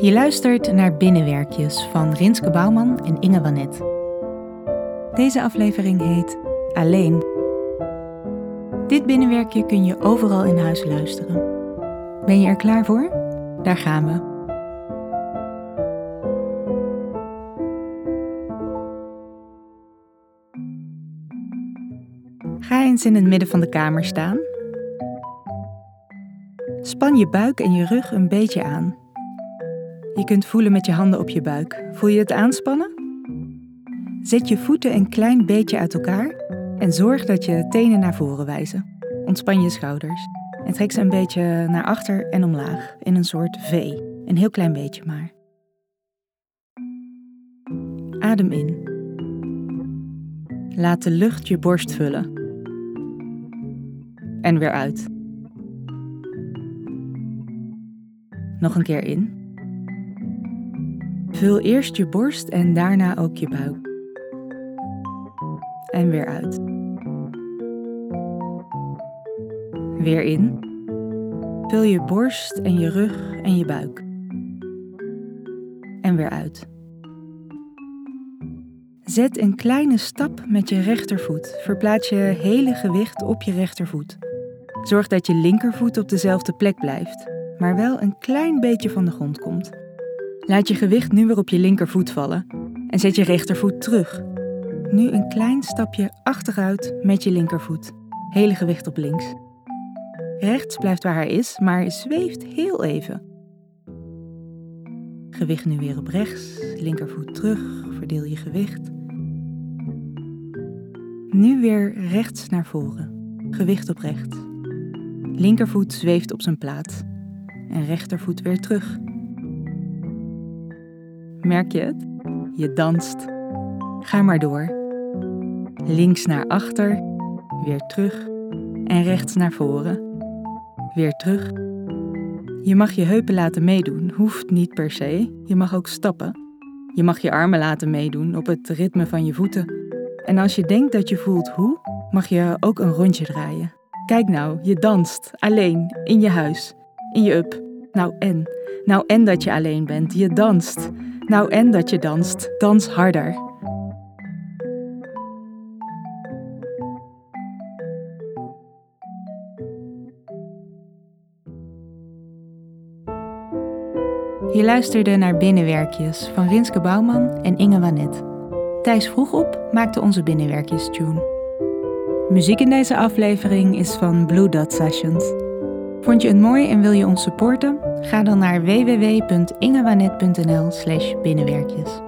Je luistert naar Binnenwerkjes van Rinske Bouwman en Inge Wanet. Deze aflevering heet Alleen. Dit binnenwerkje kun je overal in huis luisteren. Ben je er klaar voor? Daar gaan we. Ga eens in het midden van de kamer staan. Span je buik en je rug een beetje aan. Je kunt voelen met je handen op je buik. Voel je het aanspannen? Zet je voeten een klein beetje uit elkaar en zorg dat je tenen naar voren wijzen. Ontspan je schouders en trek ze een beetje naar achter en omlaag in een soort V. Een heel klein beetje maar. Adem in. Laat de lucht je borst vullen. En weer uit. Nog een keer in. Vul eerst je borst en daarna ook je buik. En weer uit. Weer in. Vul je borst en je rug en je buik. En weer uit. Zet een kleine stap met je rechtervoet. Verplaats je hele gewicht op je rechtervoet. Zorg dat je linkervoet op dezelfde plek blijft, maar wel een klein beetje van de grond komt. Laat je gewicht nu weer op je linkervoet vallen en zet je rechtervoet terug. Nu een klein stapje achteruit met je linkervoet. Hele gewicht op links. Rechts blijft waar hij is, maar zweeft heel even. Gewicht nu weer op rechts, linkervoet terug, verdeel je gewicht. Nu weer rechts naar voren, gewicht op rechts. Linkervoet zweeft op zijn plaats en rechtervoet weer terug. Merk je het? Je danst. Ga maar door. Links naar achter, weer terug en rechts naar voren. Weer terug. Je mag je heupen laten meedoen, hoeft niet per se. Je mag ook stappen. Je mag je armen laten meedoen op het ritme van je voeten. En als je denkt dat je voelt hoe, mag je ook een rondje draaien. Kijk nou, je danst alleen in je huis, in je up. Nou en, nou en dat je alleen bent, je danst. Nou en dat je danst, dans harder. Je luisterde naar Binnenwerkjes van Rinske Bouwman en Inge Wanet. Thijs vroeg op maakte onze Binnenwerkjes tune. Muziek in deze aflevering is van Blue Dot Sessions. Vond je het mooi en wil je ons supporten? Ga dan naar www.ingewanet.nl/binnenwerkjes.